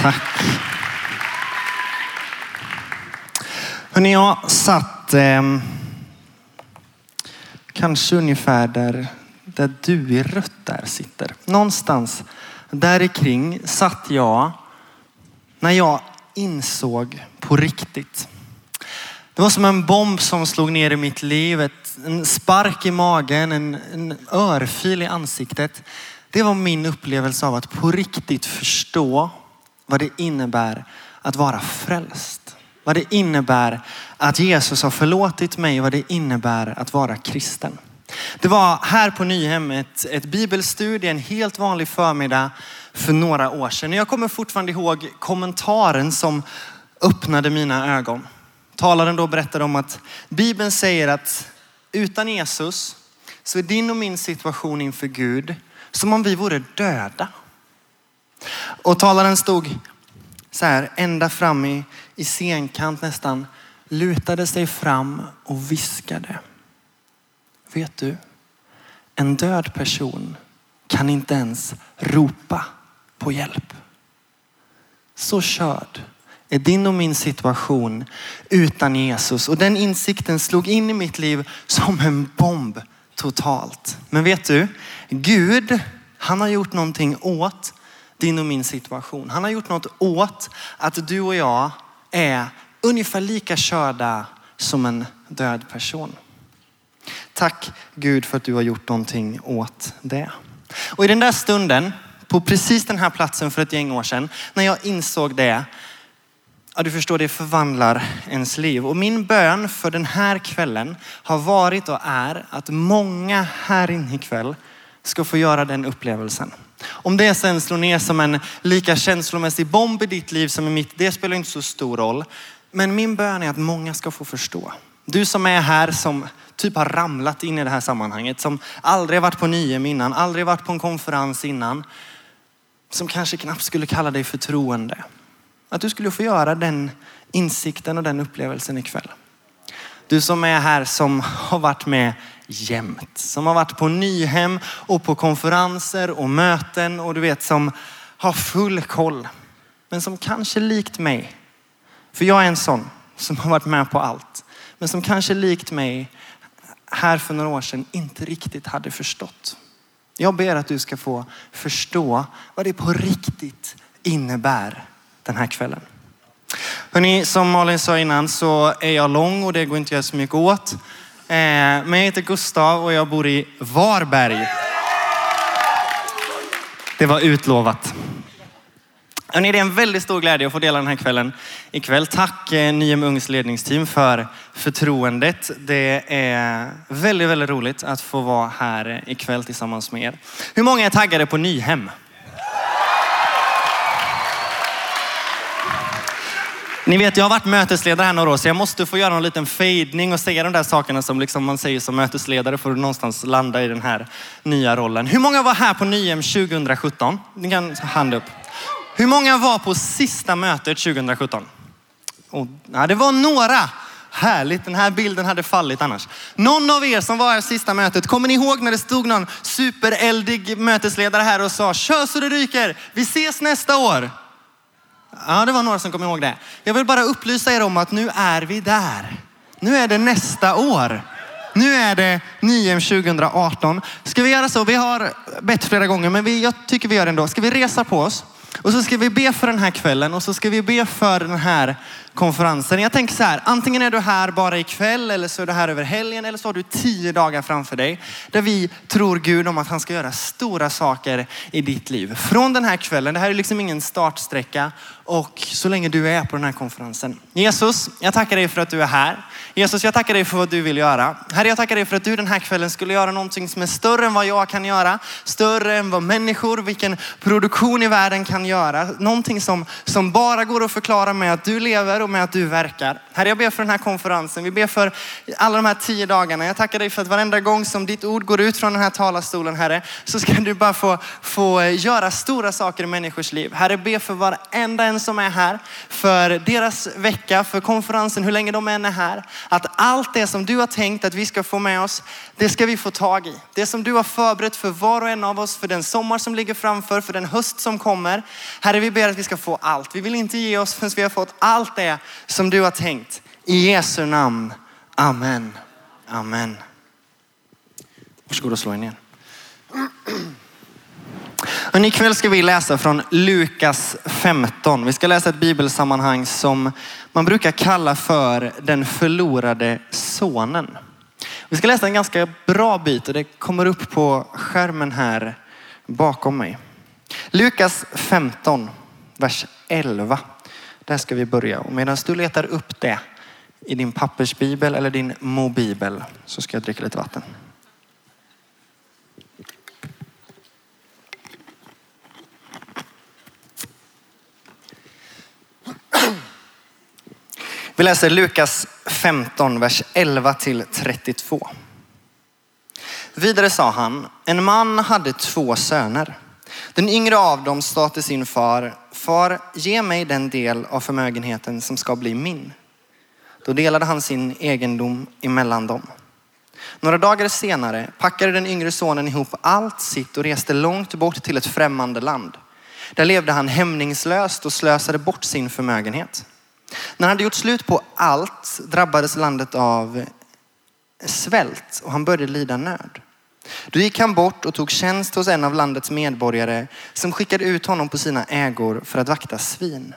Tack. Hörrni, jag satt eh, kanske ungefär där, där du i rött där sitter. Någonstans där kring satt jag när jag insåg på riktigt. Det var som en bomb som slog ner i mitt liv. Ett, en spark i magen, en, en örfil i ansiktet. Det var min upplevelse av att på riktigt förstå vad det innebär att vara frälst. Vad det innebär att Jesus har förlåtit mig, vad det innebär att vara kristen. Det var här på Nyhem ett, ett bibelstudie, en helt vanlig förmiddag för några år sedan. Jag kommer fortfarande ihåg kommentaren som öppnade mina ögon. Talaren då berättade om att Bibeln säger att utan Jesus så är din och min situation inför Gud som om vi vore döda. Och talaren stod så här ända fram i, i scenkant nästan, lutade sig fram och viskade. Vet du, en död person kan inte ens ropa på hjälp. Så körd är din och min situation utan Jesus. Och den insikten slog in i mitt liv som en bomb totalt. Men vet du, Gud, han har gjort någonting åt din och min situation. Han har gjort något åt att du och jag är ungefär lika körda som en död person. Tack Gud för att du har gjort någonting åt det. Och i den där stunden, på precis den här platsen för ett gäng år sedan, när jag insåg det, ja du förstår det förvandlar ens liv. Och min bön för den här kvällen har varit och är att många här inne ikväll ska få göra den upplevelsen. Om det sen slår ner som en lika känslomässig bomb i ditt liv som i mitt, det spelar inte så stor roll. Men min bön är att många ska få förstå. Du som är här som typ har ramlat in i det här sammanhanget, som aldrig varit på Nyhem innan, aldrig varit på en konferens innan, som kanske knappt skulle kalla dig förtroende. Att du skulle få göra den insikten och den upplevelsen ikväll. Du som är här som har varit med jämt. Som har varit på Nyhem och på konferenser och möten och du vet som har full koll. Men som kanske likt mig, för jag är en sån som har varit med på allt. Men som kanske likt mig här för några år sedan inte riktigt hade förstått. Jag ber att du ska få förstå vad det på riktigt innebär den här kvällen. Hörrni, som Malin sa innan så är jag lång och det går inte att göra så mycket åt. Eh, men jag heter Gustav och jag bor i Varberg. Det var utlovat. Hörrni, det är en väldigt stor glädje att få dela den här kvällen ikväll. Tack eh, Nyhem Ungs ledningsteam för förtroendet. Det är väldigt, väldigt roligt att få vara här eh, ikväll tillsammans med er. Hur många är taggade på Nyhem? Ni vet, jag har varit mötesledare här några år så jag måste få göra en liten fejdning och säga de där sakerna som liksom man säger som mötesledare för att någonstans landa i den här nya rollen. Hur många var här på Nyhem 2017? Ni kan hand upp. Hur många var på sista mötet 2017? Och, ja, det var några. Härligt, den här bilden hade fallit annars. Någon av er som var här sista mötet, kommer ni ihåg när det stod någon supereldig mötesledare här och sa kör så det ryker, vi ses nästa år. Ja, det var några som kom ihåg det. Jag vill bara upplysa er om att nu är vi där. Nu är det nästa år. Nu är det Nyem 2018. Ska vi göra så? Vi har bett flera gånger, men vi, jag tycker vi gör det ändå. Ska vi resa på oss? Och så ska vi be för den här kvällen och så ska vi be för den här konferensen. Jag tänker så här, antingen är du här bara ikväll eller så är du här över helgen eller så har du tio dagar framför dig där vi tror Gud om att han ska göra stora saker i ditt liv. Från den här kvällen, det här är liksom ingen startsträcka och så länge du är på den här konferensen. Jesus, jag tackar dig för att du är här. Jesus, jag tackar dig för vad du vill göra. Herre, jag tackar dig för att du den här kvällen skulle göra någonting som är större än vad jag kan göra. Större än vad människor, vilken produktion i världen kan göra. Någonting som, som bara går att förklara med att du lever och med att du verkar. Herre, jag ber för den här konferensen. Vi ber för alla de här tio dagarna. Jag tackar dig för att varenda gång som ditt ord går ut från den här talarstolen, Herre, så ska du bara få, få göra stora saker i människors liv. Herre, be för varenda en som är här, för deras vecka, för konferensen, hur länge de än är här. Att allt det som du har tänkt att vi ska få med oss, det ska vi få tag i. Det som du har förberett för var och en av oss, för den sommar som ligger framför, för den höst som kommer. Herre, vi ber att vi ska få allt. Vi vill inte ge oss förrän vi har fått allt det som du har tänkt. I Jesu namn. Amen. Amen. Varsågod och slå er ner. Men ikväll ska vi läsa från Lukas 15. Vi ska läsa ett bibelsammanhang som man brukar kalla för den förlorade sonen. Vi ska läsa en ganska bra bit och det kommer upp på skärmen här bakom mig. Lukas 15, vers 11. Där ska vi börja. Och medan du letar upp det i din pappersbibel eller din mobibel så ska jag dricka lite vatten. Vi läser Lukas 15, vers 11 till 32. Vidare sa han, en man hade två söner. Den yngre av dem sa till sin far, far ge mig den del av förmögenheten som ska bli min. Då delade han sin egendom emellan dem. Några dagar senare packade den yngre sonen ihop allt sitt och reste långt bort till ett främmande land. Där levde han hämningslöst och slösade bort sin förmögenhet. När han hade gjort slut på allt drabbades landet av svält och han började lida nöd. Då gick han bort och tog tjänst hos en av landets medborgare som skickade ut honom på sina ägor för att vakta svin.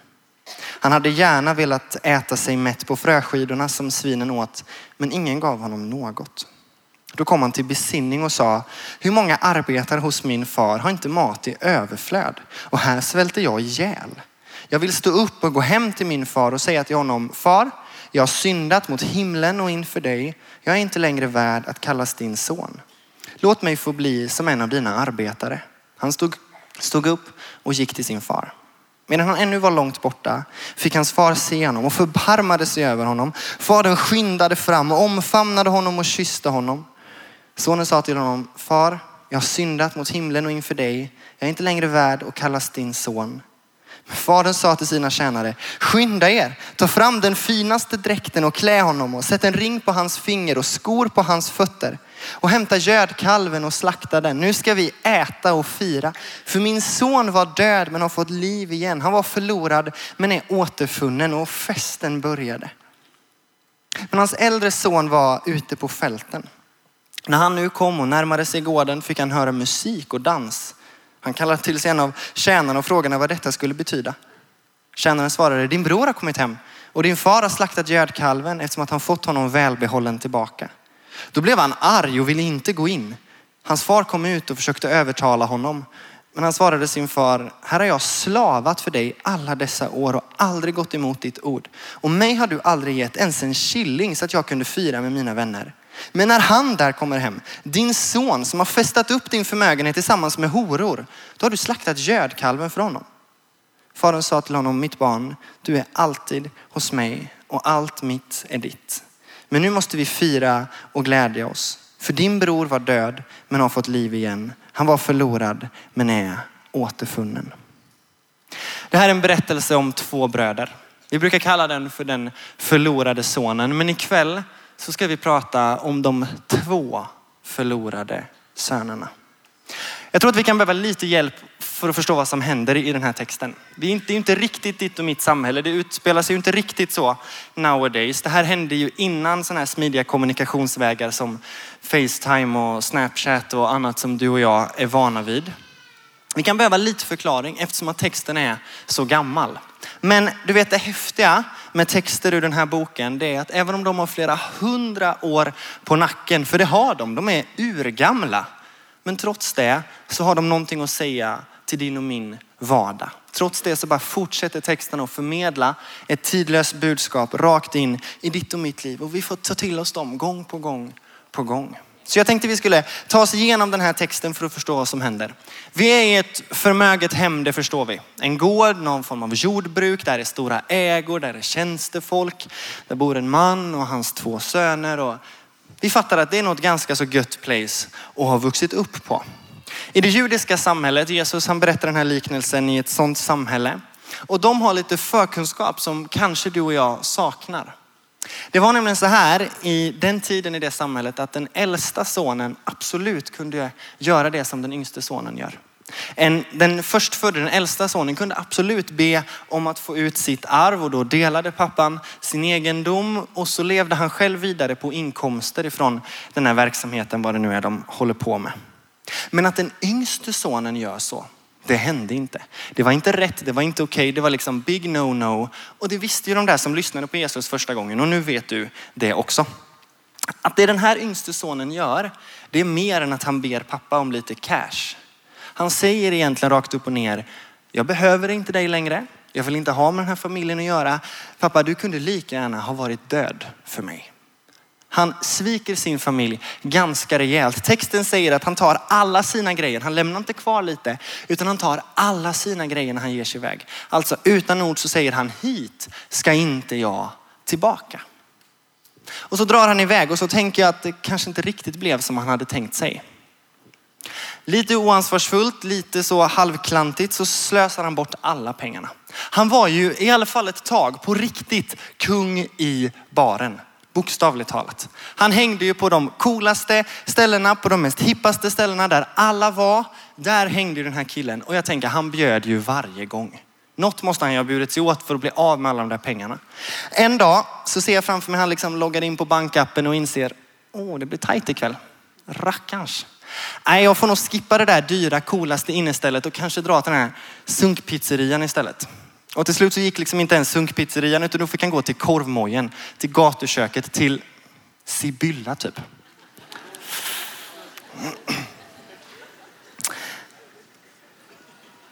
Han hade gärna velat äta sig mätt på fröskidorna som svinen åt, men ingen gav honom något. Då kom han till besinning och sa, hur många arbetar hos min far har inte mat i överflöd och här svälter jag ihjäl. Jag vill stå upp och gå hem till min far och säga till honom, far, jag har syndat mot himlen och inför dig. Jag är inte längre värd att kallas din son. Låt mig få bli som en av dina arbetare. Han stod, stod upp och gick till sin far. Medan han ännu var långt borta fick hans far se honom och förbarmade sig över honom. Fadern skyndade fram och omfamnade honom och kysste honom. Sonen sa till honom, far, jag har syndat mot himlen och inför dig. Jag är inte längre värd att kallas din son. Fadern sa till sina tjänare, skynda er, ta fram den finaste dräkten och klä honom och sätt en ring på hans finger och skor på hans fötter och hämta gödkalven och slakta den. Nu ska vi äta och fira. För min son var död men har fått liv igen. Han var förlorad men är återfunnen och festen började. Men hans äldre son var ute på fälten. När han nu kom och närmade sig gården fick han höra musik och dans. Han kallade till sig en av tjänarna och frågade vad detta skulle betyda. Tjänaren svarade, din bror har kommit hem och din far har slaktat gödkalven eftersom att han fått honom välbehållen tillbaka. Då blev han arg och ville inte gå in. Hans far kom ut och försökte övertala honom. Men han svarade sin far, här har jag slavat för dig alla dessa år och aldrig gått emot ditt ord. Och mig har du aldrig gett ens en killing så att jag kunde fira med mina vänner. Men när han där kommer hem, din son som har festat upp din förmögenhet tillsammans med horor, då har du slaktat gödkalven för honom. Fadern sa till honom, mitt barn, du är alltid hos mig och allt mitt är ditt. Men nu måste vi fira och glädja oss. För din bror var död men har fått liv igen. Han var förlorad men är återfunnen. Det här är en berättelse om två bröder. Vi brukar kalla den för den förlorade sonen. Men ikväll så ska vi prata om de två förlorade sönerna. Jag tror att vi kan behöva lite hjälp för att förstå vad som händer i den här texten. Det är inte, inte riktigt ditt och mitt samhälle. Det utspelar sig ju inte riktigt så nowadays. Det här hände ju innan sådana här smidiga kommunikationsvägar som Facetime och Snapchat och annat som du och jag är vana vid. Vi kan behöva lite förklaring eftersom att texten är så gammal. Men du vet det häftiga med texter ur den här boken, det är att även om de har flera hundra år på nacken, för det har de, de är urgamla. Men trots det så har de någonting att säga till din och min vardag. Trots det så bara fortsätter texten att förmedla ett tidlöst budskap rakt in i ditt och mitt liv. Och vi får ta till oss dem gång på gång på gång. Så jag tänkte vi skulle ta oss igenom den här texten för att förstå vad som händer. Vi är i ett förmöget hem, det förstår vi. En gård, någon form av jordbruk, där är stora ägor, där är tjänstefolk. Där bor en man och hans två söner. Och vi fattar att det är något ganska så gött place att ha vuxit upp på. I det judiska samhället, Jesus han berättar den här liknelsen i ett sånt samhälle. Och de har lite förkunskap som kanske du och jag saknar. Det var nämligen så här i den tiden i det samhället att den äldsta sonen absolut kunde göra det som den yngste sonen gör. En, den förstfödde, den äldsta sonen, kunde absolut be om att få ut sitt arv och då delade pappan sin egendom och så levde han själv vidare på inkomster ifrån den här verksamheten, vad det nu är de håller på med. Men att den yngste sonen gör så, det hände inte. Det var inte rätt, det var inte okej, okay, det var liksom big no-no. Och det visste ju de där som lyssnade på Jesus första gången och nu vet du det också. Att det den här yngste sonen gör, det är mer än att han ber pappa om lite cash. Han säger egentligen rakt upp och ner, jag behöver inte dig längre. Jag vill inte ha med den här familjen att göra. Pappa, du kunde lika gärna ha varit död för mig. Han sviker sin familj ganska rejält. Texten säger att han tar alla sina grejer. Han lämnar inte kvar lite, utan han tar alla sina grejer när han ger sig iväg. Alltså utan ord så säger han hit ska inte jag tillbaka. Och så drar han iväg och så tänker jag att det kanske inte riktigt blev som han hade tänkt sig. Lite oansvarsfullt, lite så halvklantigt så slösar han bort alla pengarna. Han var ju i alla fall ett tag på riktigt kung i baren. Bokstavligt talat. Han hängde ju på de coolaste ställena, på de mest hippaste ställena där alla var. Där hängde ju den här killen och jag tänker han bjöd ju varje gång. Något måste han ju ha burit sig åt för att bli av med alla de där pengarna. En dag så ser jag framför mig han liksom loggar in på bankappen och inser, åh det blir tajt ikväll. Rackarns. Nej, jag får nog skippa det där dyra, coolaste innestället och kanske dra till den här sunkpizzerian istället. Och till slut så gick liksom inte ens sunkpizzerian utan då fick han gå till korvmojen, till gatuköket, till Sibylla typ.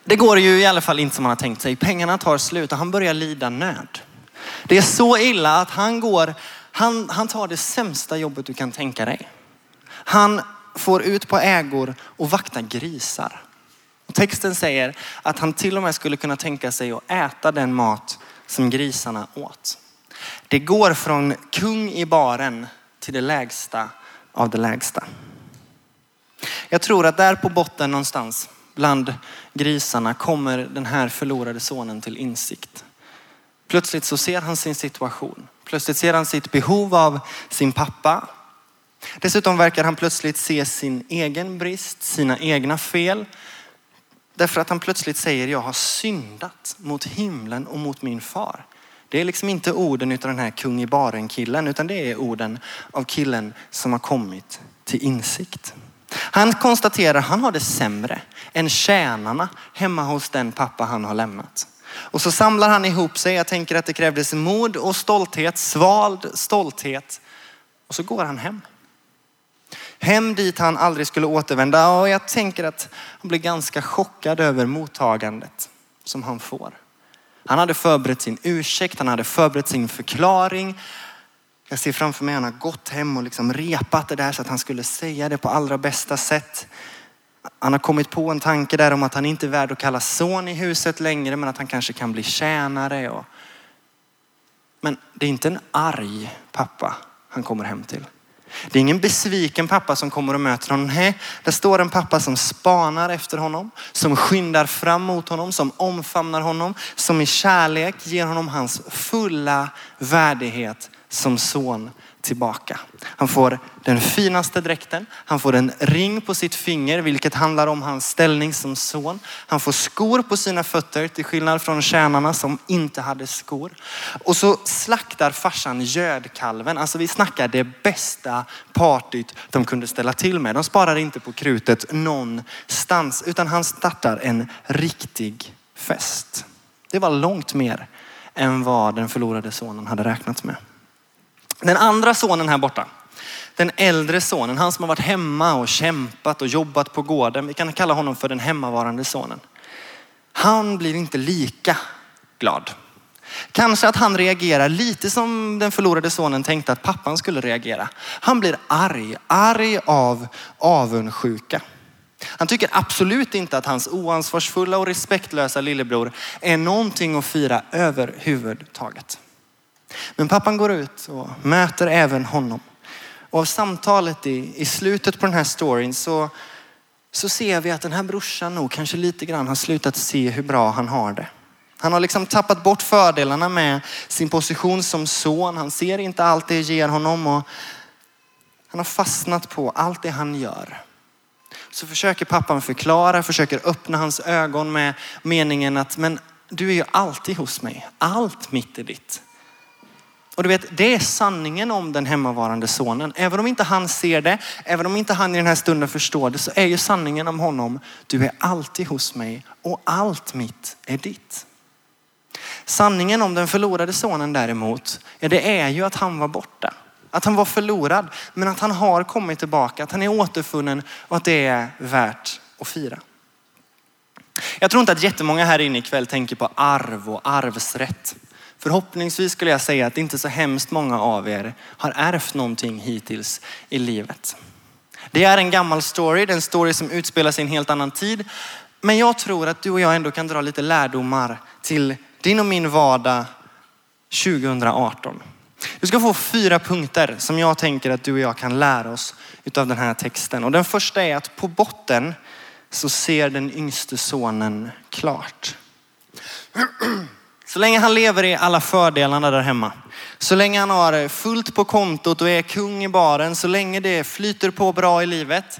Det går ju i alla fall inte som han har tänkt sig. Pengarna tar slut och han börjar lida nöd. Det är så illa att han går, han, han tar det sämsta jobbet du kan tänka dig. Han får ut på ägor och vaktar grisar. Och texten säger att han till och med skulle kunna tänka sig att äta den mat som grisarna åt. Det går från kung i baren till det lägsta av det lägsta. Jag tror att där på botten någonstans bland grisarna kommer den här förlorade sonen till insikt. Plötsligt så ser han sin situation. Plötsligt ser han sitt behov av sin pappa. Dessutom verkar han plötsligt se sin egen brist, sina egna fel. Därför att han plötsligt säger, jag har syndat mot himlen och mot min far. Det är liksom inte orden utav den här kung i baren killen, utan det är orden av killen som har kommit till insikt. Han konstaterar, han har det sämre än tjänarna hemma hos den pappa han har lämnat. Och så samlar han ihop sig. Jag tänker att det krävdes mod och stolthet, svald stolthet. Och så går han hem. Hem dit han aldrig skulle återvända och jag tänker att han blir ganska chockad över mottagandet som han får. Han hade förberett sin ursäkt, han hade förberett sin förklaring. Jag ser framför mig att han har gått hem och liksom repat det där så att han skulle säga det på allra bästa sätt. Han har kommit på en tanke där om att han inte är värd att kalla son i huset längre, men att han kanske kan bli tjänare. Och... Men det är inte en arg pappa han kommer hem till. Det är ingen besviken pappa som kommer och möter honom. Nej, där står en pappa som spanar efter honom, som skyndar fram mot honom, som omfamnar honom, som i kärlek ger honom hans fulla värdighet som son tillbaka. Han får den finaste dräkten, han får en ring på sitt finger, vilket handlar om hans ställning som son. Han får skor på sina fötter, till skillnad från tjänarna som inte hade skor. Och så slaktar farsan gödkalven. Alltså vi snackar det bästa partyt de kunde ställa till med. De sparar inte på krutet någonstans, utan han startar en riktig fest. Det var långt mer än vad den förlorade sonen hade räknat med. Den andra sonen här borta, den äldre sonen, han som har varit hemma och kämpat och jobbat på gården. Vi kan kalla honom för den hemmavarande sonen. Han blir inte lika glad. Kanske att han reagerar lite som den förlorade sonen tänkte att pappan skulle reagera. Han blir arg, arg av avundsjuka. Han tycker absolut inte att hans oansvarsfulla och respektlösa lillebror är någonting att fira överhuvudtaget. Men pappan går ut och möter även honom. Och av samtalet i, i slutet på den här storyn så, så ser vi att den här brorsan nog kanske lite grann har slutat se hur bra han har det. Han har liksom tappat bort fördelarna med sin position som son. Han ser inte allt det ger honom och han har fastnat på allt det han gör. så försöker pappan förklara, försöker öppna hans ögon med meningen att men du är ju alltid hos mig. Allt mitt är ditt. Och du vet, det är sanningen om den hemmavarande sonen. Även om inte han ser det, även om inte han i den här stunden förstår det, så är ju sanningen om honom, du är alltid hos mig och allt mitt är ditt. Sanningen om den förlorade sonen däremot, det är ju att han var borta. Att han var förlorad, men att han har kommit tillbaka, att han är återfunnen och att det är värt att fira. Jag tror inte att jättemånga här inne ikväll tänker på arv och arvsrätt. Förhoppningsvis skulle jag säga att inte så hemskt många av er har ärvt någonting hittills i livet. Det är en gammal story, det är en story som utspelar sig i en helt annan tid. Men jag tror att du och jag ändå kan dra lite lärdomar till din och min vardag 2018. Du ska få fyra punkter som jag tänker att du och jag kan lära oss utav den här texten. Och den första är att på botten så ser den yngste sonen klart. Så länge han lever i alla fördelarna där hemma. Så länge han har fullt på kontot och är kung i baren. Så länge det flyter på bra i livet.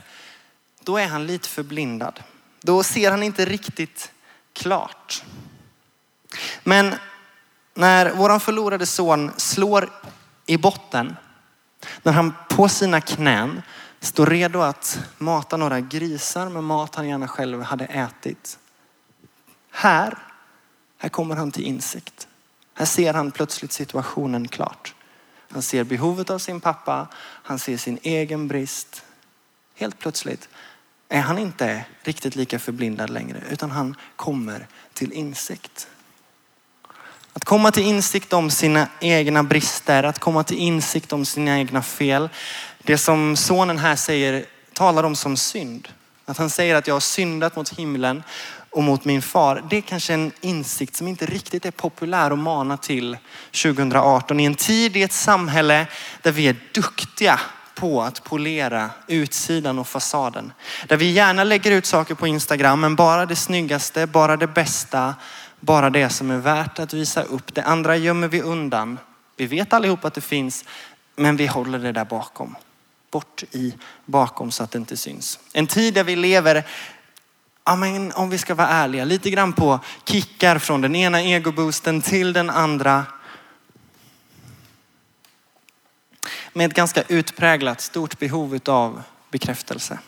Då är han lite förblindad. Då ser han inte riktigt klart. Men när våran förlorade son slår i botten. När han på sina knän står redo att mata några grisar med mat han gärna själv hade ätit. Här här kommer han till insikt. Här ser han plötsligt situationen klart. Han ser behovet av sin pappa. Han ser sin egen brist. Helt plötsligt är han inte riktigt lika förblindad längre utan han kommer till insikt. Att komma till insikt om sina egna brister, att komma till insikt om sina egna fel. Det som sonen här säger talar om som synd. Att han säger att jag har syndat mot himlen och mot min far. Det är kanske en insikt som inte riktigt är populär att mana till 2018 i en tid i ett samhälle där vi är duktiga på att polera utsidan och fasaden. Där vi gärna lägger ut saker på Instagram, men bara det snyggaste, bara det bästa, bara det som är värt att visa upp. Det andra gömmer vi undan. Vi vet allihop att det finns, men vi håller det där bakom. Bort i bakom så att det inte syns. En tid där vi lever ja, men om vi ska vara ärliga, lite grann på kickar från den ena egoboosten till den andra. Med ett ganska utpräglat stort behov av bekräftelse.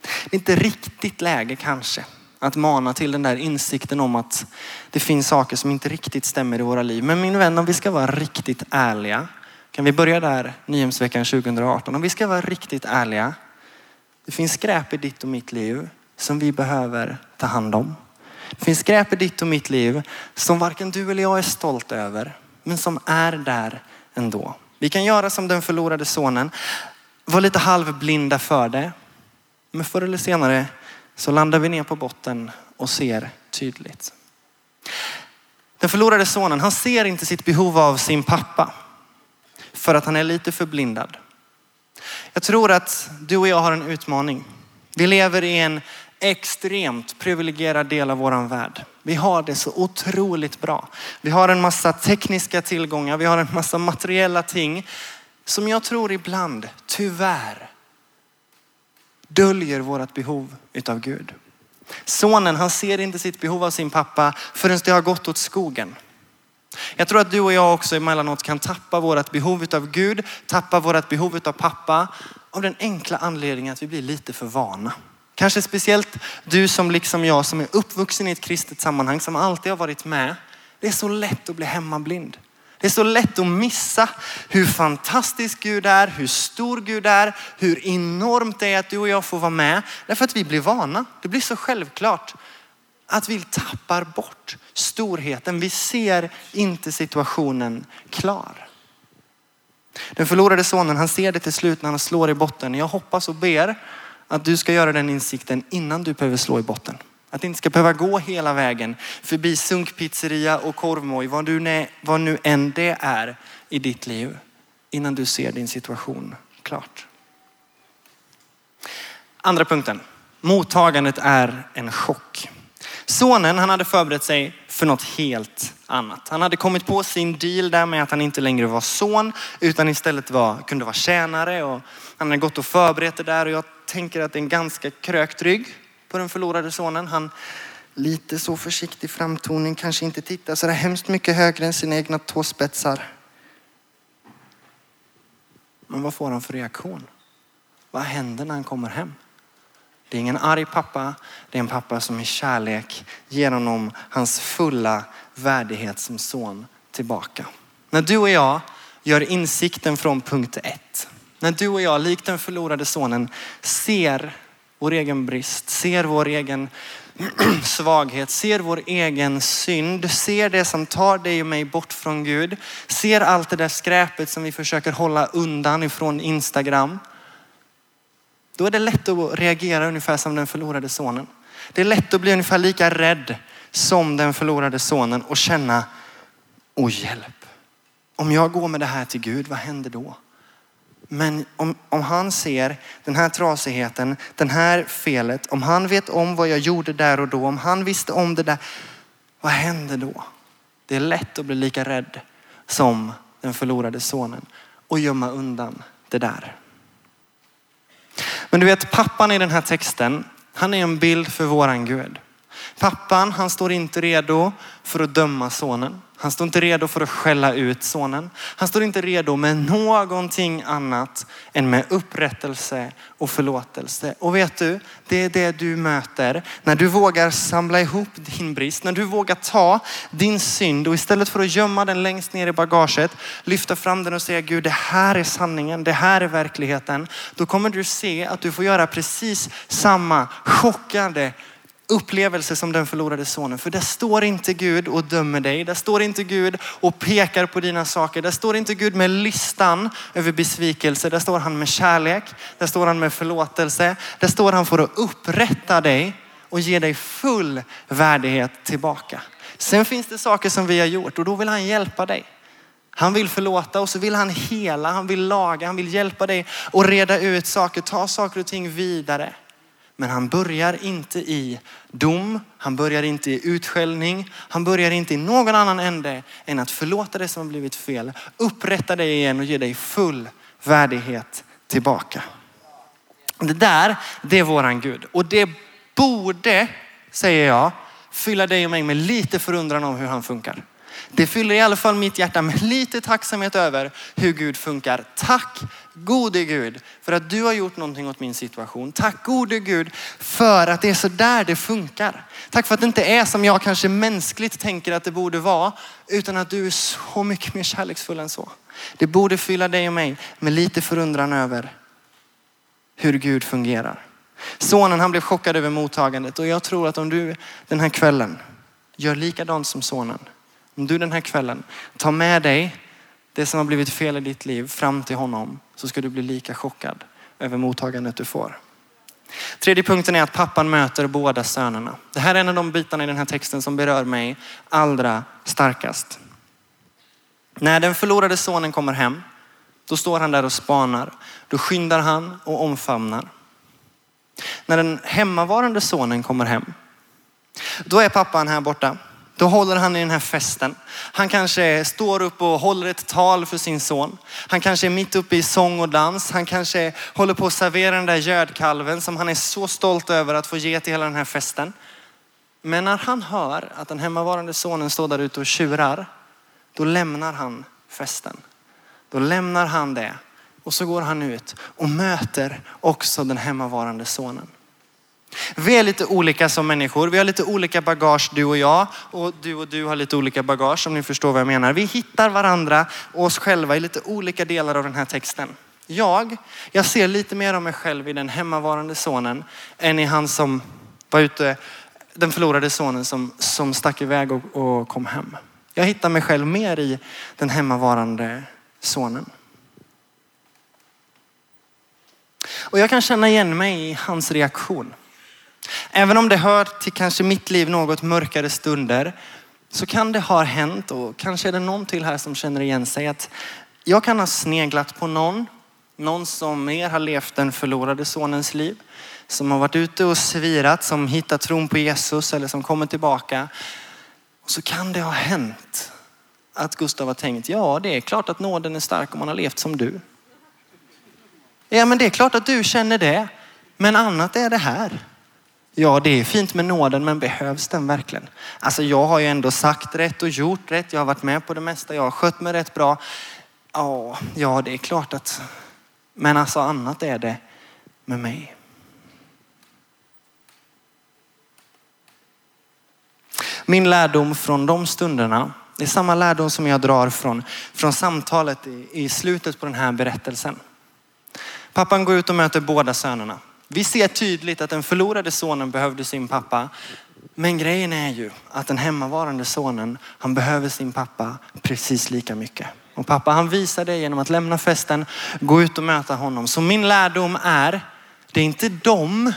Det är inte riktigt läge kanske att mana till den där insikten om att det finns saker som inte riktigt stämmer i våra liv. Men min vän, om vi ska vara riktigt ärliga, kan vi börja där Nyhemsveckan 2018. Om vi ska vara riktigt ärliga, det finns skräp i ditt och mitt liv som vi behöver ta hand om. Det finns skräp i ditt och mitt liv som varken du eller jag är stolt över, men som är där ändå. Vi kan göra som den förlorade sonen, vara lite halvblinda för det. Men förr eller senare så landar vi ner på botten och ser tydligt. Den förlorade sonen, han ser inte sitt behov av sin pappa för att han är lite förblindad. Jag tror att du och jag har en utmaning. Vi lever i en extremt privilegierad del av våran värld. Vi har det så otroligt bra. Vi har en massa tekniska tillgångar, vi har en massa materiella ting som jag tror ibland, tyvärr, döljer vårt behov utav Gud. Sonen, han ser inte sitt behov av sin pappa förrän det har gått åt skogen. Jag tror att du och jag också emellanåt kan tappa vårt behov av Gud, tappa vårt behov av pappa av den enkla anledningen att vi blir lite för vana. Kanske speciellt du som liksom jag som är uppvuxen i ett kristet sammanhang, som alltid har varit med. Det är så lätt att bli hemmablind. Det är så lätt att missa hur fantastisk Gud är, hur stor Gud är, hur enormt det är att du och jag får vara med. Därför att vi blir vana. Det blir så självklart att vi tappar bort storheten. Vi ser inte situationen klar. Den förlorade sonen, han ser det till slut när han slår i botten. Jag hoppas och ber att du ska göra den insikten innan du behöver slå i botten. Att det inte ska behöva gå hela vägen förbi sunkpizzeria och korvmoj, vad, du, vad nu än det är i ditt liv, innan du ser din situation klart. Andra punkten. Mottagandet är en chock. Sonen han hade förberett sig för något helt annat. Han hade kommit på sin deal där med att han inte längre var son utan istället var, kunde vara tjänare. Och han hade gått och förberett det där och jag tänker att det är en ganska krökt rygg på den förlorade sonen. Han lite så försiktig framtoning, kanske inte tittar så där hemskt mycket högre än sina egna tåspetsar. Men vad får han för reaktion? Vad händer när han kommer hem? Det är ingen arg pappa, det är en pappa som i kärlek ger honom hans fulla värdighet som son tillbaka. När du och jag gör insikten från punkt ett, när du och jag likt den förlorade sonen ser vår egen brist, ser vår egen svaghet, ser vår egen synd, ser det som tar dig och mig bort från Gud, ser allt det där skräpet som vi försöker hålla undan ifrån Instagram. Då är det lätt att reagera ungefär som den förlorade sonen. Det är lätt att bli ungefär lika rädd som den förlorade sonen och känna, Oj, hjälp. Om jag går med det här till Gud, vad händer då? Men om, om han ser den här trasigheten, den här felet, om han vet om vad jag gjorde där och då, om han visste om det där, vad händer då? Det är lätt att bli lika rädd som den förlorade sonen och gömma undan det där. Men du vet, pappan i den här texten, han är en bild för våran Gud. Pappan, han står inte redo för att döma sonen. Han står inte redo för att skälla ut sonen. Han står inte redo med någonting annat än med upprättelse och förlåtelse. Och vet du, det är det du möter när du vågar samla ihop din brist, när du vågar ta din synd och istället för att gömma den längst ner i bagaget, lyfta fram den och säga Gud, det här är sanningen, det här är verkligheten. Då kommer du se att du får göra precis samma chockade upplevelse som den förlorade sonen. För där står inte Gud och dömer dig. Där står inte Gud och pekar på dina saker. Där står inte Gud med listan över besvikelse. Där står han med kärlek. Där står han med förlåtelse. Där står han för att upprätta dig och ge dig full värdighet tillbaka. Sen finns det saker som vi har gjort och då vill han hjälpa dig. Han vill förlåta och så vill han hela, han vill laga, han vill hjälpa dig och reda ut saker, ta saker och ting vidare. Men han börjar inte i dom, han börjar inte i utskällning, han börjar inte i någon annan ände än att förlåta det som har blivit fel, upprätta dig igen och ge dig full värdighet tillbaka. Det där, det är våran Gud. Och det borde, säger jag, fylla dig och mig med lite förundran om hur han funkar. Det fyller i alla fall mitt hjärta med lite tacksamhet över hur Gud funkar. Tack gode Gud för att du har gjort någonting åt min situation. Tack gode Gud för att det är så där det funkar. Tack för att det inte är som jag kanske mänskligt tänker att det borde vara, utan att du är så mycket mer kärleksfull än så. Det borde fylla dig och mig med lite förundran över hur Gud fungerar. Sonen han blev chockad över mottagandet och jag tror att om du den här kvällen gör likadant som sonen om du den här kvällen tar med dig det som har blivit fel i ditt liv fram till honom så ska du bli lika chockad över mottagandet du får. Tredje punkten är att pappan möter båda sönerna. Det här är en av de bitarna i den här texten som berör mig allra starkast. När den förlorade sonen kommer hem, då står han där och spanar. Då skyndar han och omfamnar. När den hemmavarande sonen kommer hem, då är pappan här borta då håller han i den här festen. Han kanske står upp och håller ett tal för sin son. Han kanske är mitt uppe i sång och dans. Han kanske håller på att servera den där gödkalven som han är så stolt över att få ge till hela den här festen. Men när han hör att den hemmavarande sonen står där ute och tjurar, då lämnar han festen. Då lämnar han det och så går han ut och möter också den hemmavarande sonen. Vi är lite olika som människor. Vi har lite olika bagage du och jag. Och du och du har lite olika bagage om ni förstår vad jag menar. Vi hittar varandra och oss själva i lite olika delar av den här texten. Jag, jag ser lite mer av mig själv i den hemmavarande sonen än i han som var ute, den förlorade sonen som, som stack iväg och, och kom hem. Jag hittar mig själv mer i den hemmavarande sonen. Och jag kan känna igen mig i hans reaktion. Även om det hör till kanske mitt liv något mörkare stunder så kan det ha hänt och kanske är det någon till här som känner igen sig att jag kan ha sneglat på någon, någon som mer har levt den förlorade sonens liv, som har varit ute och svirat, som hittat tron på Jesus eller som kommer tillbaka. Och så kan det ha hänt att Gustav har tänkt, ja det är klart att nåden är stark om man har levt som du. Ja men det är klart att du känner det. Men annat är det här. Ja, det är fint med nåden, men behövs den verkligen? Alltså jag har ju ändå sagt rätt och gjort rätt. Jag har varit med på det mesta. Jag har skött mig rätt bra. Ja, ja det är klart att... Men alltså annat är det med mig. Min lärdom från de stunderna, det är samma lärdom som jag drar från, från samtalet i, i slutet på den här berättelsen. Pappan går ut och möter båda sönerna. Vi ser tydligt att den förlorade sonen behövde sin pappa. Men grejen är ju att den hemmavarande sonen, han behöver sin pappa precis lika mycket. Och pappa han visar det genom att lämna festen, gå ut och möta honom. Så min lärdom är, det är inte de,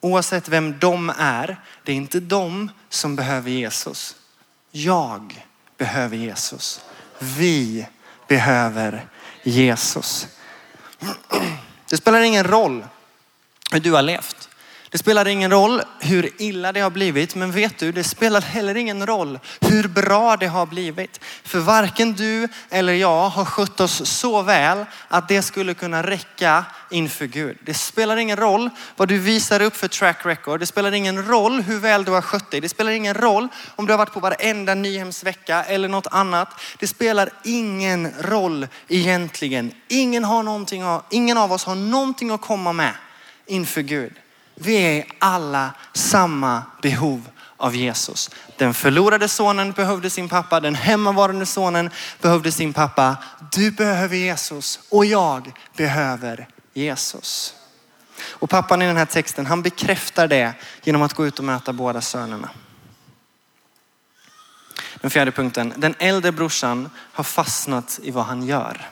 oavsett vem de är, det är inte de som behöver Jesus. Jag behöver Jesus. Vi behöver Jesus. Det spelar ingen roll hur du har levt. Det spelar ingen roll hur illa det har blivit, men vet du, det spelar heller ingen roll hur bra det har blivit. För varken du eller jag har skött oss så väl att det skulle kunna räcka inför Gud. Det spelar ingen roll vad du visar upp för track record. Det spelar ingen roll hur väl du har skött dig. Det spelar ingen roll om du har varit på varenda Nyhemsvecka eller något annat. Det spelar ingen roll egentligen. Ingen, har någonting, ingen av oss har någonting att komma med inför Gud. Vi är alla samma behov av Jesus. Den förlorade sonen behövde sin pappa, den hemmavarande sonen behövde sin pappa. Du behöver Jesus och jag behöver Jesus. Och pappan i den här texten, han bekräftar det genom att gå ut och möta båda sönerna. Den fjärde punkten, den äldre brorsan har fastnat i vad han gör.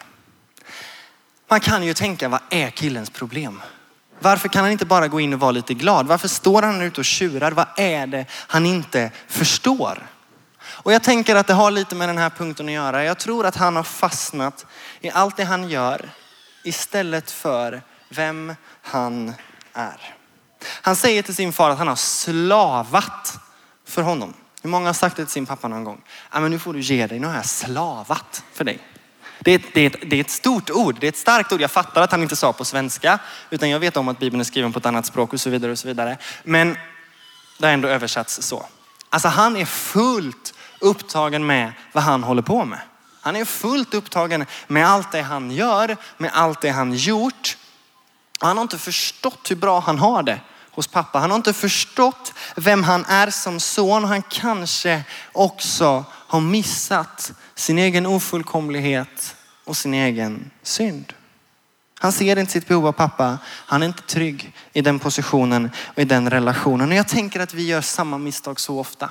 Man kan ju tänka, vad är killens problem? Varför kan han inte bara gå in och vara lite glad? Varför står han ute och tjurar? Vad är det han inte förstår? Och jag tänker att det har lite med den här punkten att göra. Jag tror att han har fastnat i allt det han gör istället för vem han är. Han säger till sin far att han har slavat för honom. Hur många har sagt det till sin pappa någon gång? Ja, men nu får du ge dig, nu har jag slavat för dig. Det är, det, är ett, det är ett stort ord, det är ett starkt ord. Jag fattar att han inte sa på svenska, utan jag vet om att Bibeln är skriven på ett annat språk och så vidare. och så vidare. Men det har ändå översatts så. Alltså han är fullt upptagen med vad han håller på med. Han är fullt upptagen med allt det han gör, med allt det han gjort. Han har inte förstått hur bra han har det hos pappa. Han har inte förstått vem han är som son. Han kanske också har missat sin egen ofullkomlighet och sin egen synd. Han ser inte sitt behov av pappa. Han är inte trygg i den positionen och i den relationen. Och jag tänker att vi gör samma misstag så ofta.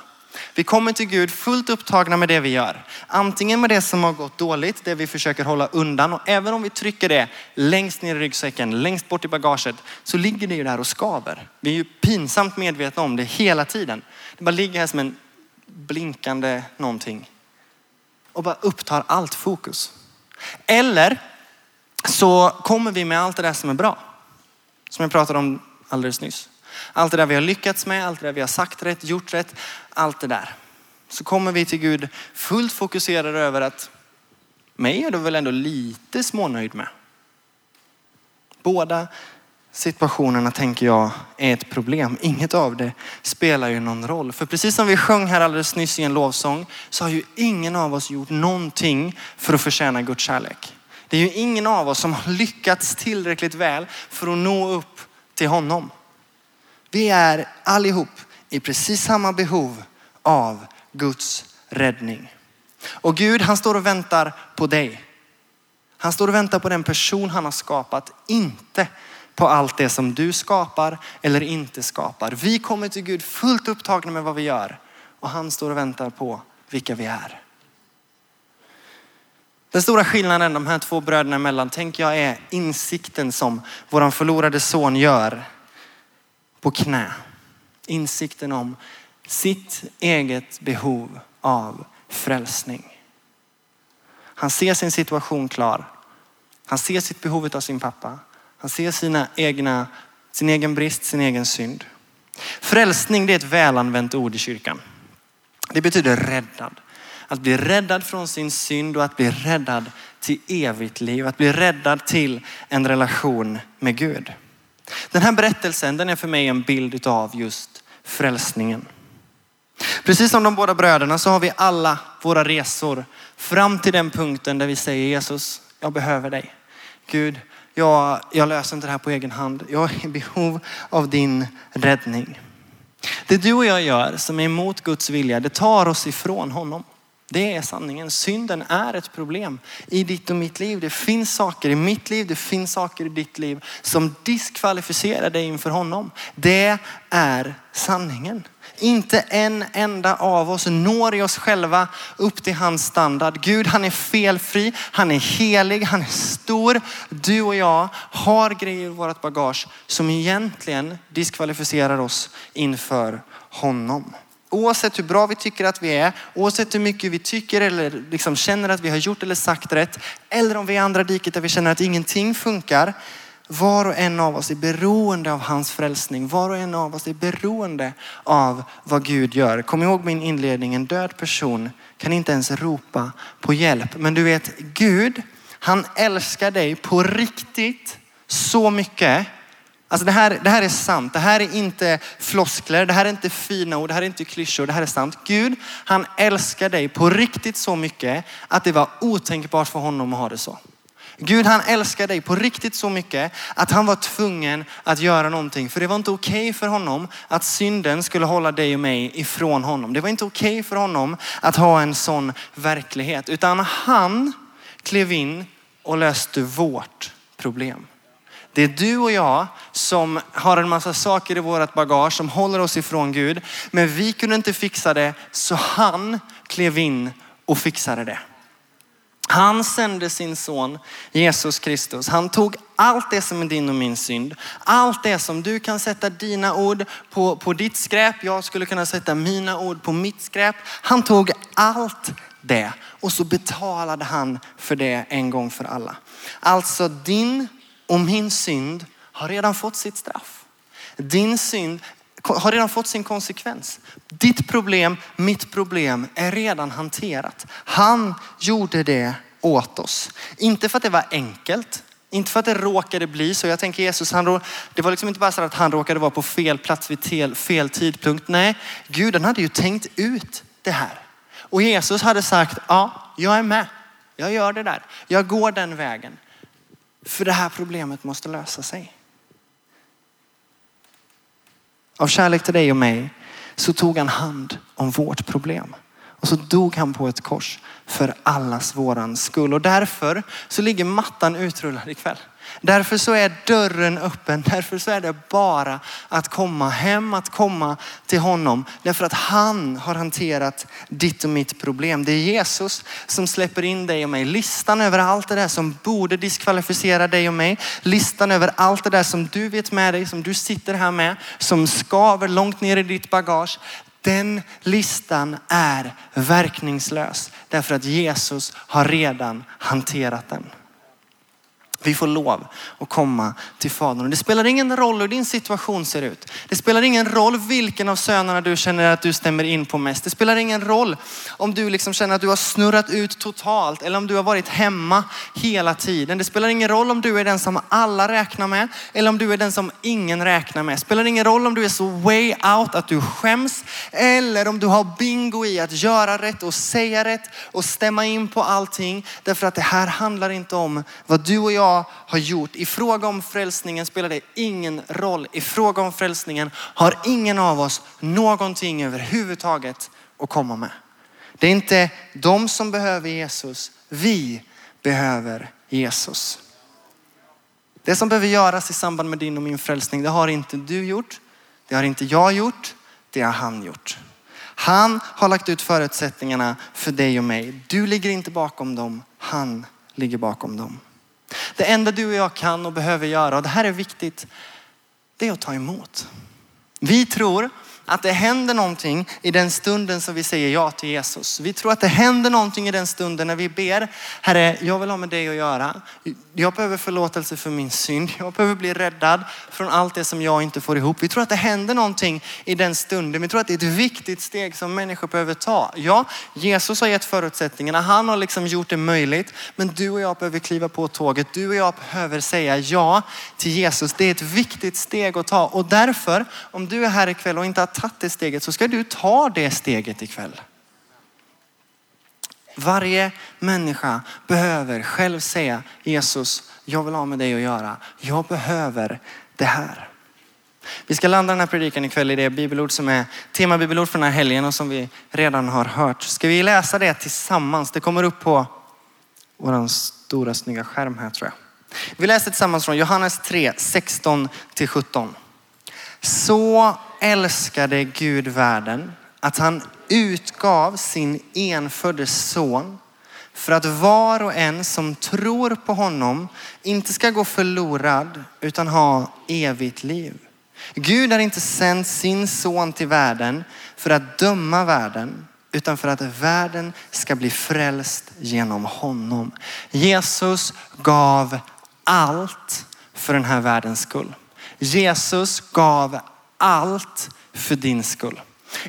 Vi kommer till Gud fullt upptagna med det vi gör. Antingen med det som har gått dåligt, det vi försöker hålla undan. Och även om vi trycker det längst ner i ryggsäcken, längst bort i bagaget, så ligger det ju där och skaver. Vi är ju pinsamt medvetna om det hela tiden. Det bara ligger här som en blinkande någonting och bara upptar allt fokus. Eller så kommer vi med allt det där som är bra. Som jag pratade om alldeles nyss. Allt det där vi har lyckats med, allt det där vi har sagt rätt, gjort rätt, allt det där. Så kommer vi till Gud fullt fokuserade över att mig är du väl ändå lite smånöjd med. Båda situationerna tänker jag är ett problem. Inget av det spelar ju någon roll. För precis som vi sjöng här alldeles nyss i en lovsång så har ju ingen av oss gjort någonting för att förtjäna Guds kärlek. Det är ju ingen av oss som har lyckats tillräckligt väl för att nå upp till honom. Vi är allihop i precis samma behov av Guds räddning. Och Gud han står och väntar på dig. Han står och väntar på den person han har skapat, inte på allt det som du skapar eller inte skapar. Vi kommer till Gud fullt upptagna med vad vi gör och han står och väntar på vilka vi är. Den stora skillnaden de här två bröderna emellan tänker jag är insikten som våran förlorade son gör på knä. Insikten om sitt eget behov av frälsning. Han ser sin situation klar. Han ser sitt behov av sin pappa. Han ser sina egna, sin egen brist, sin egen synd. Frälsning det är ett välanvänt ord i kyrkan. Det betyder räddad. Att bli räddad från sin synd och att bli räddad till evigt liv. Att bli räddad till en relation med Gud. Den här berättelsen den är för mig en bild av just frälsningen. Precis som de båda bröderna så har vi alla våra resor fram till den punkten där vi säger Jesus, jag behöver dig. Gud, jag, jag löser inte det här på egen hand. Jag är i behov av din räddning. Det du och jag gör som är emot Guds vilja, det tar oss ifrån honom. Det är sanningen. Synden är ett problem i ditt och mitt liv. Det finns saker i mitt liv, det finns saker i ditt liv som diskvalificerar dig inför honom. Det är sanningen. Inte en enda av oss når i oss själva upp till hans standard. Gud han är felfri, han är helig, han är stor. Du och jag har grejer i vårt bagage som egentligen diskvalificerar oss inför honom. Oavsett hur bra vi tycker att vi är, oavsett hur mycket vi tycker eller liksom känner att vi har gjort eller sagt rätt. Eller om vi är i andra diket där vi känner att ingenting funkar. Var och en av oss är beroende av hans frälsning. Var och en av oss är beroende av vad Gud gör. Kom ihåg min inledning, en död person kan inte ens ropa på hjälp. Men du vet, Gud, han älskar dig på riktigt så mycket Alltså det här, det här är sant. Det här är inte floskler. Det här är inte fina ord. Det här är inte klyschor. Det här är sant. Gud, han älskar dig på riktigt så mycket att det var otänkbart för honom att ha det så. Gud han älskar dig på riktigt så mycket att han var tvungen att göra någonting. För det var inte okej okay för honom att synden skulle hålla dig och mig ifrån honom. Det var inte okej okay för honom att ha en sån verklighet. Utan han klev in och löste vårt problem. Det är du och jag som har en massa saker i vårt bagage som håller oss ifrån Gud. Men vi kunde inte fixa det så han klev in och fixade det. Han sände sin son Jesus Kristus. Han tog allt det som är din och min synd. Allt det som du kan sätta dina ord på, på ditt skräp. Jag skulle kunna sätta mina ord på mitt skräp. Han tog allt det och så betalade han för det en gång för alla. Alltså din och min synd har redan fått sitt straff. Din synd har redan fått sin konsekvens. Ditt problem, mitt problem är redan hanterat. Han gjorde det åt oss. Inte för att det var enkelt, inte för att det råkade bli så. Jag tänker Jesus, han, det var liksom inte bara så att han råkade vara på fel plats vid fel tidpunkt. Nej, Gud han hade ju tänkt ut det här. Och Jesus hade sagt, ja, jag är med. Jag gör det där. Jag går den vägen. För det här problemet måste lösa sig. Av kärlek till dig och mig så tog han hand om vårt problem. Och så dog han på ett kors för allas våran skull. Och därför så ligger mattan utrullad ikväll. Därför så är dörren öppen. Därför så är det bara att komma hem, att komma till honom. Därför att han har hanterat ditt och mitt problem. Det är Jesus som släpper in dig och mig. Listan över allt det där som borde diskvalificera dig och mig. Listan över allt det där som du vet med dig, som du sitter här med, som skaver långt ner i ditt bagage. Den listan är verkningslös därför att Jesus har redan hanterat den. Vi får lov att komma till Fadern. Det spelar ingen roll hur din situation ser ut. Det spelar ingen roll vilken av sönerna du känner att du stämmer in på mest. Det spelar ingen roll om du liksom känner att du har snurrat ut totalt eller om du har varit hemma hela tiden. Det spelar ingen roll om du är den som alla räknar med eller om du är den som ingen räknar med. Det spelar ingen roll om du är så way out att du skäms eller om du har bingo i att göra rätt och säga rätt och stämma in på allting. Därför att det här handlar inte om vad du och jag jag har gjort. I fråga om frälsningen spelar det ingen roll. I fråga om frälsningen har ingen av oss någonting överhuvudtaget att komma med. Det är inte de som behöver Jesus. Vi behöver Jesus. Det som behöver göras i samband med din och min frälsning, det har inte du gjort. Det har inte jag gjort. Det har han gjort. Han har lagt ut förutsättningarna för dig och mig. Du ligger inte bakom dem. Han ligger bakom dem. Det enda du och jag kan och behöver göra, och det här är viktigt, det är att ta emot. Vi tror att det händer någonting i den stunden som vi säger ja till Jesus. Vi tror att det händer någonting i den stunden när vi ber, Herre, jag vill ha med dig att göra. Jag behöver förlåtelse för min synd. Jag behöver bli räddad från allt det som jag inte får ihop. Vi tror att det händer någonting i den stunden. Vi tror att det är ett viktigt steg som människor behöver ta. Ja, Jesus har gett förutsättningarna. Han har liksom gjort det möjligt. Men du och jag behöver kliva på tåget. Du och jag behöver säga ja till Jesus. Det är ett viktigt steg att ta. Och därför, om du är här ikväll och inte har tagit det steget så ska du ta det steget ikväll. Varje människa behöver själv säga Jesus, jag vill ha med dig att göra. Jag behöver det här. Vi ska landa den här predikan ikväll i det bibelord som är temabibelord för den här helgen och som vi redan har hört. Ska vi läsa det tillsammans? Det kommer upp på vår stora snygga skärm här tror jag. Vi läser tillsammans från Johannes 3, 16 till 17. Så älskade Gud världen att han utgav sin enfödde son för att var och en som tror på honom inte ska gå förlorad utan ha evigt liv. Gud har inte sänt sin son till världen för att döma världen utan för att världen ska bli frälst genom honom. Jesus gav allt för den här världens skull. Jesus gav allt för din skull.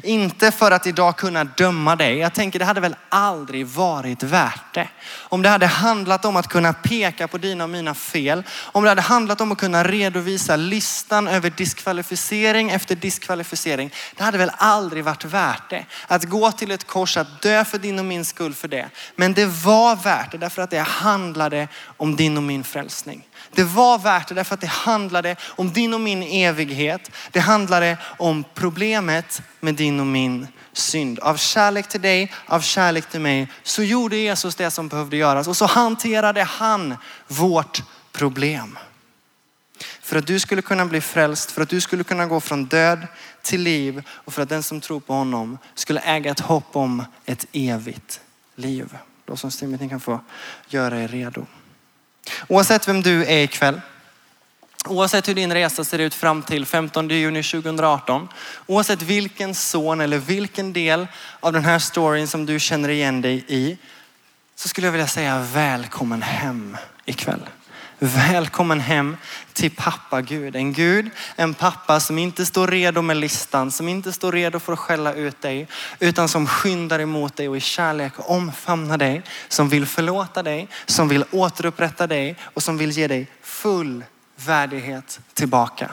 Inte för att idag kunna döma dig. Jag tänker det hade väl aldrig varit värt det. Om det hade handlat om att kunna peka på dina och mina fel. Om det hade handlat om att kunna redovisa listan över diskvalificering efter diskvalificering. Det hade väl aldrig varit värt det. Att gå till ett kors, att dö för din och min skull för det. Men det var värt det därför att det handlade om din och min frälsning. Det var värt det därför att det handlade om din och min evighet. Det handlade om problemet med din och min synd. Av kärlek till dig, av kärlek till mig, så gjorde Jesus det som behövde göras och så hanterade han vårt problem. För att du skulle kunna bli frälst, för att du skulle kunna gå från död till liv och för att den som tror på honom skulle äga ett hopp om ett evigt liv. Då som ni kan få göra er redo. Oavsett vem du är ikväll, oavsett hur din resa ser ut fram till 15 juni 2018, oavsett vilken son eller vilken del av den här storyn som du känner igen dig i, så skulle jag vilja säga välkommen hem ikväll. Välkommen hem till pappa Gud. En Gud, en pappa som inte står redo med listan, som inte står redo för att skälla ut dig, utan som skyndar emot dig och i kärlek omfamnar dig, som vill förlåta dig, som vill återupprätta dig och som vill ge dig full värdighet tillbaka.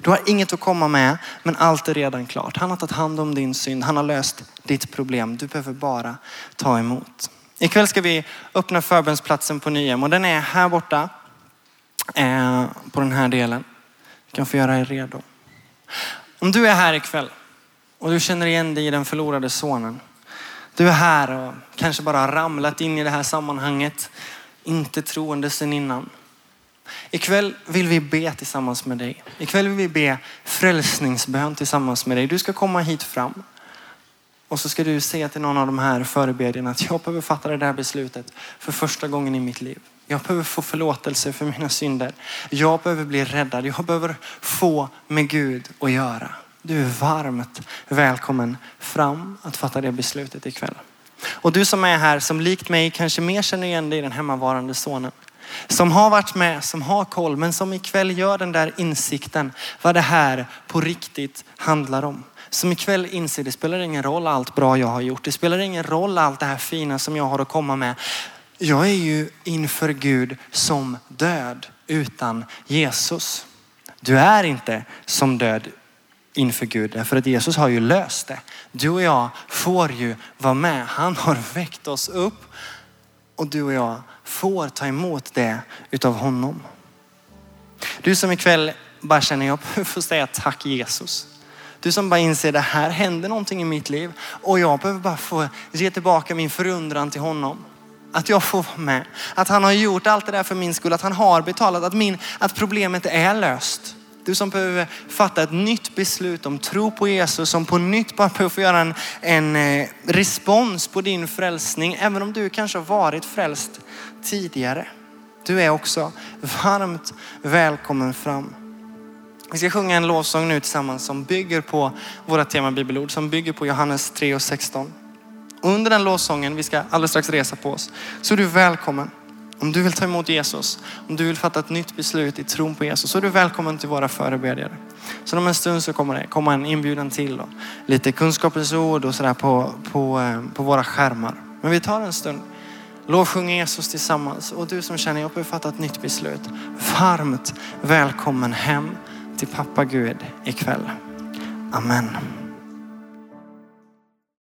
Du har inget att komma med, men allt är redan klart. Han har tagit hand om din synd. Han har löst ditt problem. Du behöver bara ta emot. Ikväll ska vi öppna förbönsplatsen på Nyhem och den är här borta eh, på den här delen. Du kan få göra er redo. Om du är här ikväll och du känner igen dig i den förlorade sonen. Du är här och kanske bara ramlat in i det här sammanhanget, inte troende sedan innan. Ikväll vill vi be tillsammans med dig. Ikväll vill vi be frälsningsbön tillsammans med dig. Du ska komma hit fram. Och så ska du säga till någon av de här förebedjarna att jag behöver fatta det där beslutet för första gången i mitt liv. Jag behöver få förlåtelse för mina synder. Jag behöver bli räddad. Jag behöver få med Gud att göra. Du är varmt välkommen fram att fatta det beslutet ikväll. Och du som är här som likt mig kanske mer känner igen dig i den hemmavarande sonen. Som har varit med, som har koll, men som ikväll gör den där insikten vad det här på riktigt handlar om som ikväll inser det spelar ingen roll allt bra jag har gjort. Det spelar ingen roll allt det här fina som jag har att komma med. Jag är ju inför Gud som död utan Jesus. Du är inte som död inför Gud därför att Jesus har ju löst det. Du och jag får ju vara med. Han har väckt oss upp och du och jag får ta emot det utav honom. Du som ikväll bara känner jag får säga tack Jesus. Du som bara inser det här händer någonting i mitt liv och jag behöver bara få ge tillbaka min förundran till honom. Att jag får vara med. Att han har gjort allt det där för min skull. Att han har betalat. Att, min, att problemet är löst. Du som behöver fatta ett nytt beslut om tro på Jesus, som på nytt bara behöver få göra en, en eh, respons på din frälsning. Även om du kanske har varit frälst tidigare. Du är också varmt välkommen fram. Vi ska sjunga en lovsång nu tillsammans som bygger på våra tema bibelord, som bygger på Johannes 3 och 16. Och under den lovsången, vi ska alldeles strax resa på oss, så är du välkommen. Om du vill ta emot Jesus, om du vill fatta ett nytt beslut i tron på Jesus, så är du välkommen till våra förebedjare. Så om en stund så kommer det komma en inbjudan till och lite kunskapens ord och sådär på, på, eh, på våra skärmar. Men vi tar en stund, Lovsjung Jesus tillsammans och du som känner jag behöver fatta ett nytt beslut. Varmt välkommen hem till pappa Gud ikväll. Amen.